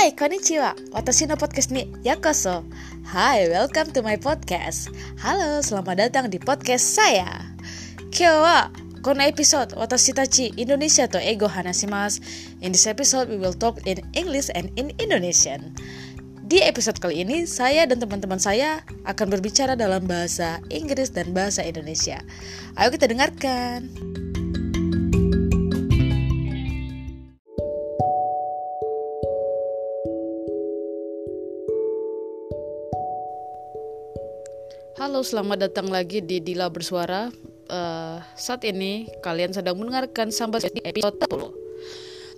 Hai, konnichiwa. Watashi no podcast ni yakoso. Hai, welcome to my podcast. Halo, selamat datang di podcast saya. Kyo wa kono episode watashi tachi Indonesia to ego hanashimasu. In this episode we will talk in English and in Indonesian. Di episode kali ini, saya dan teman-teman saya akan berbicara dalam bahasa Inggris dan bahasa Indonesia. Ayo kita dengarkan. Halo, selamat datang lagi di Dila Bersuara. Uh, saat ini kalian sedang mendengarkan sampai di episode 10.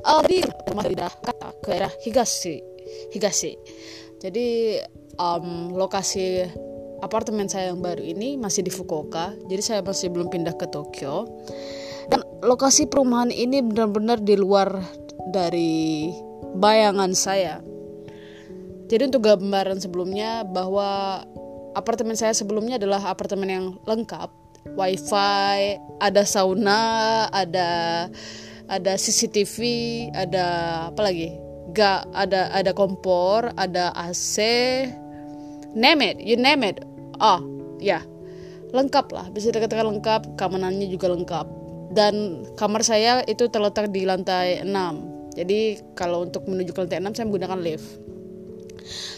Uh, di rumah dari kata ke daerah Higashi. Higashi. Jadi um, lokasi apartemen saya yang baru ini masih di Fukuoka. Jadi saya masih belum pindah ke Tokyo. Dan lokasi perumahan ini benar-benar di luar dari bayangan saya. Jadi untuk gambaran sebelumnya bahwa apartemen saya sebelumnya adalah apartemen yang lengkap. Wifi ada sauna ada ada CCTV ada apa lagi? Gak ada ada kompor ada AC name it you name it. Oh ya. Lengkap lah bisa dikatakan lengkap keamanannya juga lengkap. Dan kamar saya itu terletak di lantai 6 jadi kalau untuk menuju ke lantai 6 saya menggunakan lift.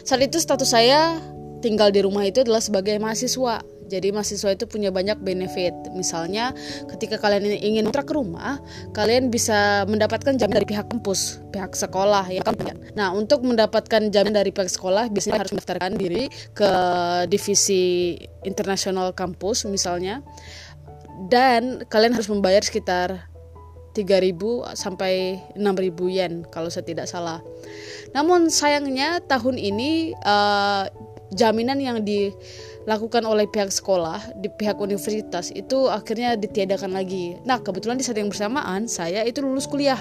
Saat itu status saya tinggal di rumah itu adalah sebagai mahasiswa. Jadi mahasiswa itu punya banyak benefit. Misalnya ketika kalian ingin kontrak rumah, kalian bisa mendapatkan jaminan dari pihak kampus, pihak sekolah ya kan. Nah, untuk mendapatkan jaminan dari pihak sekolah biasanya harus mendaftarkan diri ke divisi internasional kampus misalnya. Dan kalian harus membayar sekitar 3000 sampai 6000 yen kalau saya tidak salah. Namun sayangnya tahun ini uh, jaminan yang dilakukan oleh pihak sekolah di pihak universitas itu akhirnya ditiadakan lagi. Nah kebetulan di saat yang bersamaan saya itu lulus kuliah.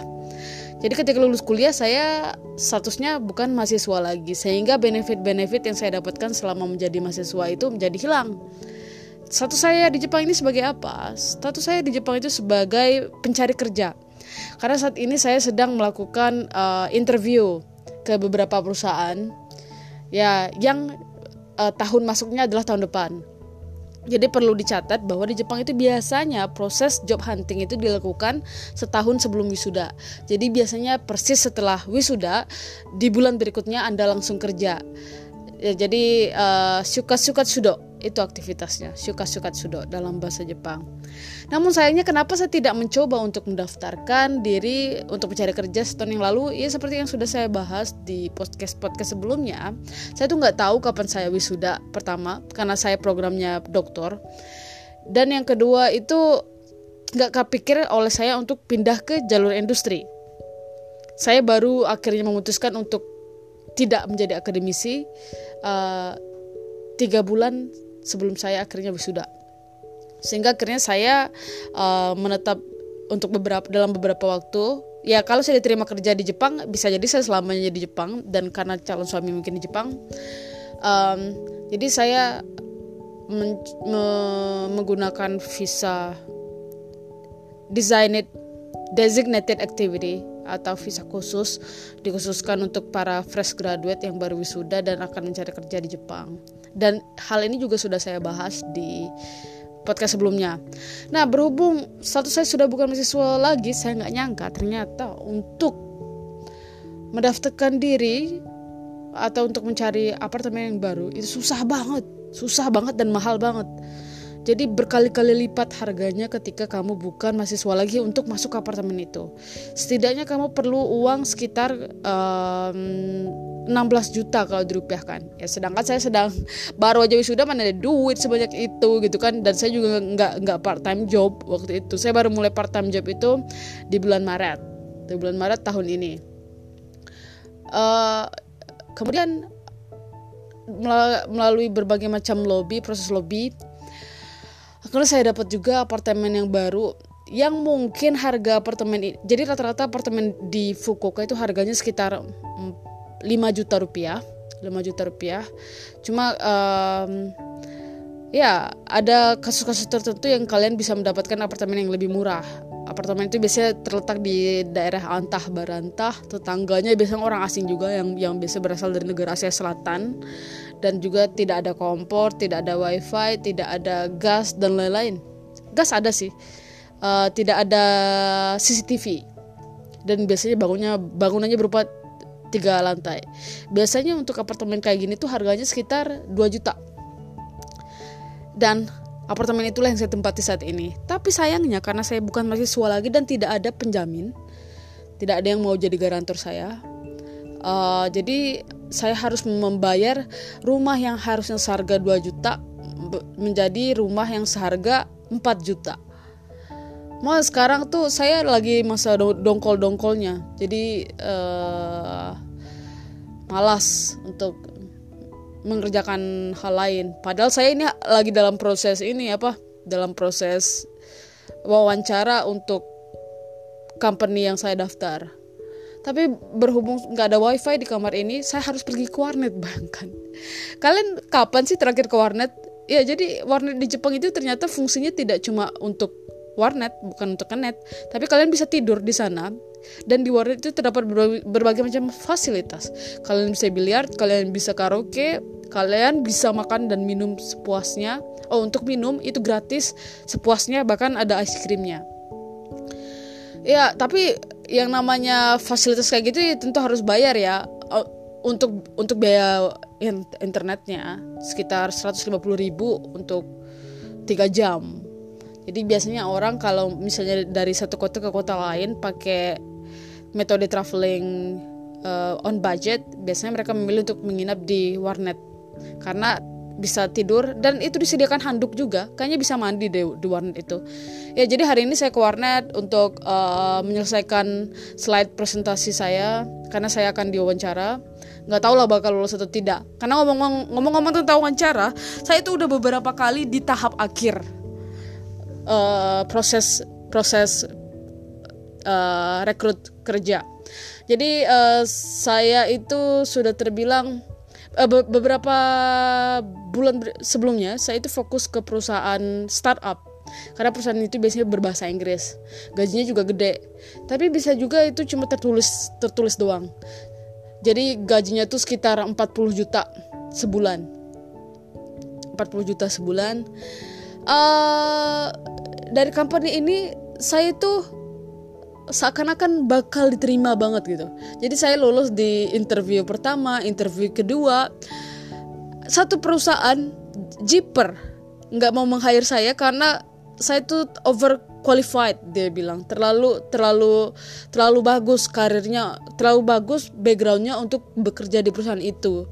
Jadi ketika lulus kuliah saya statusnya bukan mahasiswa lagi sehingga benefit-benefit yang saya dapatkan selama menjadi mahasiswa itu menjadi hilang. Status saya di Jepang ini sebagai apa? Status saya di Jepang itu sebagai pencari kerja. Karena saat ini saya sedang melakukan uh, interview ke beberapa perusahaan ya yang uh, tahun masuknya adalah tahun depan. Jadi perlu dicatat bahwa di Jepang itu biasanya proses job hunting itu dilakukan setahun sebelum wisuda. Jadi biasanya persis setelah wisuda di bulan berikutnya Anda langsung kerja. Ya, jadi uh, suka-suka sudo itu aktivitasnya suka-suka sudo dalam bahasa Jepang. Namun sayangnya kenapa saya tidak mencoba untuk mendaftarkan diri untuk mencari kerja setahun yang lalu? Ya seperti yang sudah saya bahas di podcast podcast sebelumnya, saya tuh nggak tahu kapan saya wisuda pertama karena saya programnya doktor. Dan yang kedua itu nggak kepikir oleh saya untuk pindah ke jalur industri. Saya baru akhirnya memutuskan untuk tidak menjadi akademisi uh, tiga bulan sebelum saya akhirnya wisuda. Sehingga akhirnya saya uh, menetap untuk beberapa dalam beberapa waktu. Ya kalau saya diterima kerja di Jepang bisa jadi saya selamanya di Jepang dan karena calon suami mungkin di Jepang. Um, jadi saya men me menggunakan visa designated designated activity atau visa khusus dikhususkan untuk para fresh graduate yang baru wisuda dan akan mencari kerja di Jepang. Dan hal ini juga sudah saya bahas di podcast sebelumnya. Nah, berhubung satu saya sudah bukan mahasiswa lagi, saya nggak nyangka ternyata untuk mendaftarkan diri atau untuk mencari apartemen yang baru itu susah banget, susah banget dan mahal banget. Jadi berkali-kali lipat harganya ketika kamu bukan mahasiswa lagi untuk masuk ke apartemen itu. Setidaknya kamu perlu uang sekitar um, 16 juta kalau dirupiahkan. Ya sedangkan saya sedang baru aja wisuda mana ada duit sebanyak itu gitu kan dan saya juga nggak nggak part time job waktu itu. Saya baru mulai part time job itu di bulan Maret. Di bulan Maret tahun ini. Uh, kemudian melalui berbagai macam lobby, proses lobby akhirnya saya dapat juga apartemen yang baru yang mungkin harga apartemen jadi rata-rata apartemen di Fukuoka itu harganya sekitar 5 juta rupiah 5 juta rupiah. Cuma um, ya ada kasus-kasus tertentu yang kalian bisa mendapatkan apartemen yang lebih murah. Apartemen itu biasanya terletak di daerah antah barantah tetangganya biasanya orang asing juga yang yang biasa berasal dari negara Asia Selatan dan juga tidak ada kompor tidak ada wifi tidak ada gas dan lain-lain gas ada sih uh, tidak ada CCTV dan biasanya bangunnya bangunannya berupa tiga lantai biasanya untuk apartemen kayak gini tuh harganya sekitar 2 juta dan Apartemen itulah yang saya tempati saat ini. Tapi sayangnya karena saya bukan mahasiswa lagi dan tidak ada penjamin, tidak ada yang mau jadi garantor saya. Uh, jadi saya harus membayar rumah yang harusnya seharga 2 juta menjadi rumah yang seharga 4 juta. Mau sekarang tuh saya lagi masa dongkol-dongkolnya. Jadi uh, malas untuk mengerjakan hal lain. Padahal saya ini lagi dalam proses ini apa? Dalam proses wawancara untuk company yang saya daftar. Tapi berhubung nggak ada wifi di kamar ini, saya harus pergi ke warnet bahkan. Kalian kapan sih terakhir ke warnet? Ya jadi warnet di Jepang itu ternyata fungsinya tidak cuma untuk warnet, bukan untuk net, tapi kalian bisa tidur di sana dan di warnet itu terdapat berbagai, berbagai macam fasilitas. Kalian bisa biliar, kalian bisa karaoke, kalian bisa makan dan minum sepuasnya oh untuk minum itu gratis sepuasnya bahkan ada es krimnya ya tapi yang namanya fasilitas kayak gitu ya tentu harus bayar ya. Untuk untuk biaya internetnya sekitar 150 ribu untuk tiga jam. Jadi biasanya orang kalau misalnya dari satu kota ke kota lain pakai metode traveling uh, on budget biasanya mereka memilih untuk menginap di warnet. Karena bisa tidur dan itu disediakan handuk juga. Kayaknya bisa mandi deh di warnet itu. Ya jadi hari ini saya ke warnet untuk uh, menyelesaikan slide presentasi saya karena saya akan diwawancara. Nggak tahu lah bakal lulus atau tidak. Karena ngomong-ngomong tentang wawancara saya itu udah beberapa kali di tahap akhir uh, proses proses uh, rekrut kerja. Jadi uh, saya itu sudah terbilang be beberapa bulan sebelumnya saya itu fokus ke perusahaan startup. Karena perusahaan itu biasanya berbahasa Inggris. Gajinya juga gede. Tapi bisa juga itu cuma tertulis tertulis doang. Jadi gajinya tuh sekitar 40 juta sebulan. 40 juta sebulan. Uh, dari company ini saya tuh seakan-akan bakal diterima banget gitu. Jadi saya lulus di interview pertama, interview kedua. Satu perusahaan Jeeper nggak mau meng-hire saya karena saya tuh over qualified dia bilang terlalu terlalu terlalu bagus karirnya terlalu bagus backgroundnya untuk bekerja di perusahaan itu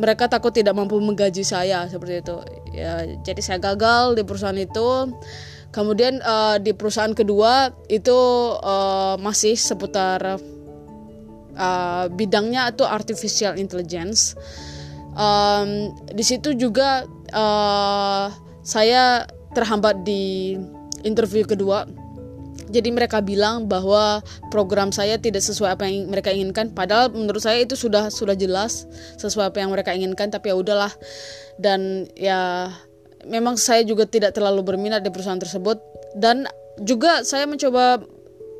mereka takut tidak mampu menggaji saya seperti itu ya jadi saya gagal di perusahaan itu Kemudian uh, di perusahaan kedua itu uh, masih seputar uh, bidangnya itu artificial intelligence. Um, di situ juga uh, saya terhambat di interview kedua. Jadi mereka bilang bahwa program saya tidak sesuai apa yang mereka inginkan. Padahal menurut saya itu sudah sudah jelas sesuai apa yang mereka inginkan. Tapi ya udahlah. Dan ya memang saya juga tidak terlalu berminat di perusahaan tersebut dan juga saya mencoba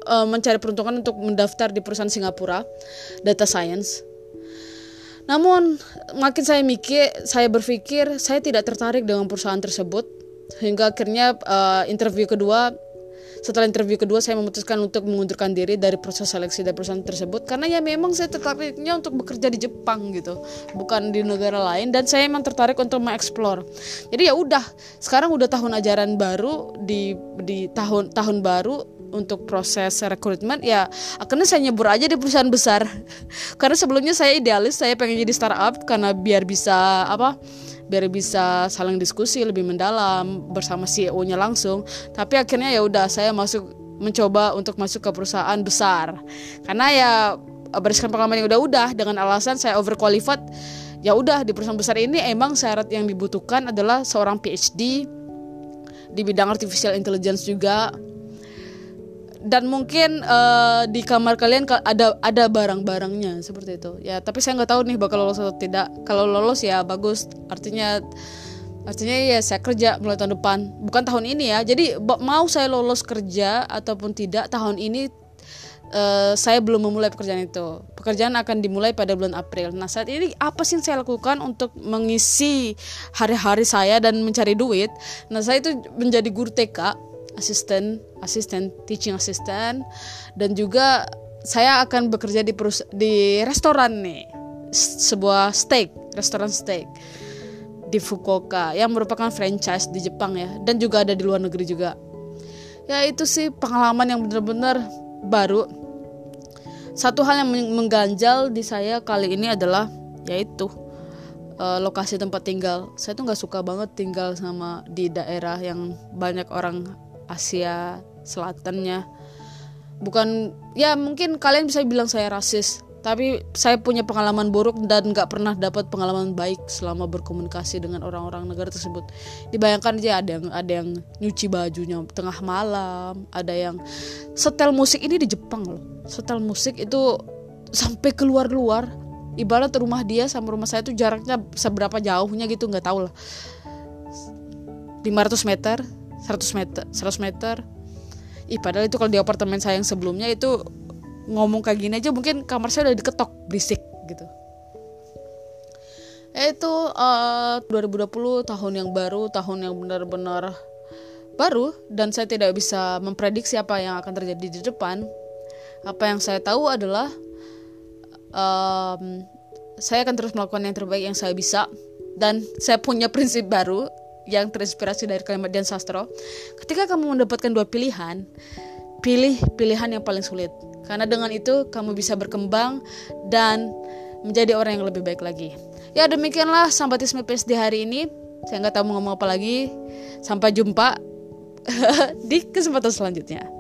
uh, mencari peruntungan untuk mendaftar di perusahaan Singapura data science. Namun makin saya mikir, saya berpikir saya tidak tertarik dengan perusahaan tersebut hingga akhirnya uh, interview kedua setelah interview kedua saya memutuskan untuk mengundurkan diri dari proses seleksi dari perusahaan tersebut. Karena ya memang saya tertariknya untuk bekerja di Jepang gitu bukan di negara lain. Dan saya memang tertarik untuk mengeksplor. Jadi ya udah sekarang udah tahun ajaran baru di di tahun tahun baru untuk proses rekrutmen. Ya akhirnya saya nyebur aja di perusahaan besar. Karena sebelumnya saya idealis saya pengen jadi startup karena biar bisa apa biar bisa saling diskusi lebih mendalam bersama CEO-nya langsung. Tapi akhirnya ya udah saya masuk mencoba untuk masuk ke perusahaan besar. Karena ya berdasarkan pengalaman yang udah-udah dengan alasan saya overqualified ya udah di perusahaan besar ini emang syarat yang dibutuhkan adalah seorang PhD di bidang artificial intelligence juga dan mungkin uh, di kamar kalian ada ada barang-barangnya seperti itu. Ya tapi saya nggak tahu nih bakal lolos atau tidak. Kalau lolos ya bagus. Artinya artinya ya saya kerja mulai tahun depan. Bukan tahun ini ya. Jadi mau saya lolos kerja ataupun tidak tahun ini uh, saya belum memulai pekerjaan itu. Pekerjaan akan dimulai pada bulan April. Nah saat ini apa sih yang saya lakukan untuk mengisi hari-hari saya dan mencari duit? Nah saya itu menjadi guru TK asisten asisten teaching assistant. Dan juga saya akan bekerja di di restoran nih. Sebuah steak restoran steak di Fukuoka yang merupakan franchise di Jepang ya dan juga ada di luar negeri juga. Ya itu sih pengalaman yang benar-benar baru. Satu hal yang mengganjal di saya kali ini adalah yaitu uh, lokasi tempat tinggal. Saya tuh nggak suka banget tinggal sama di daerah yang banyak orang Asia Selatannya. Bukan ya mungkin kalian bisa bilang saya rasis tapi saya punya pengalaman buruk dan nggak pernah dapat pengalaman baik selama berkomunikasi dengan orang-orang negara tersebut. Dibayangkan aja ada yang ada yang nyuci bajunya tengah malam ada yang setel musik ini di Jepang loh. Setel musik itu sampai keluar-luar ibarat rumah dia sama rumah saya itu jaraknya seberapa jauhnya gitu nggak tahu lah. 500 meter 100 meter 100 meter. Ih padahal itu kalau di apartemen saya yang sebelumnya itu ngomong kayak gini aja mungkin kamar saya udah diketok berisik gitu. Itu uh, 2020 tahun yang baru tahun yang benar-benar baru dan saya tidak bisa memprediksi apa yang akan terjadi di depan. Apa yang saya tahu adalah um, saya akan terus melakukan yang terbaik yang saya bisa dan saya punya prinsip baru yang terinspirasi dari kalimat Dian Sastro ketika kamu mendapatkan dua pilihan pilih pilihan yang paling sulit karena dengan itu kamu bisa berkembang dan menjadi orang yang lebih baik lagi. Ya demikianlah sambatisme di hari ini. Saya nggak tahu mau ngomong apa lagi. Sampai jumpa di kesempatan selanjutnya.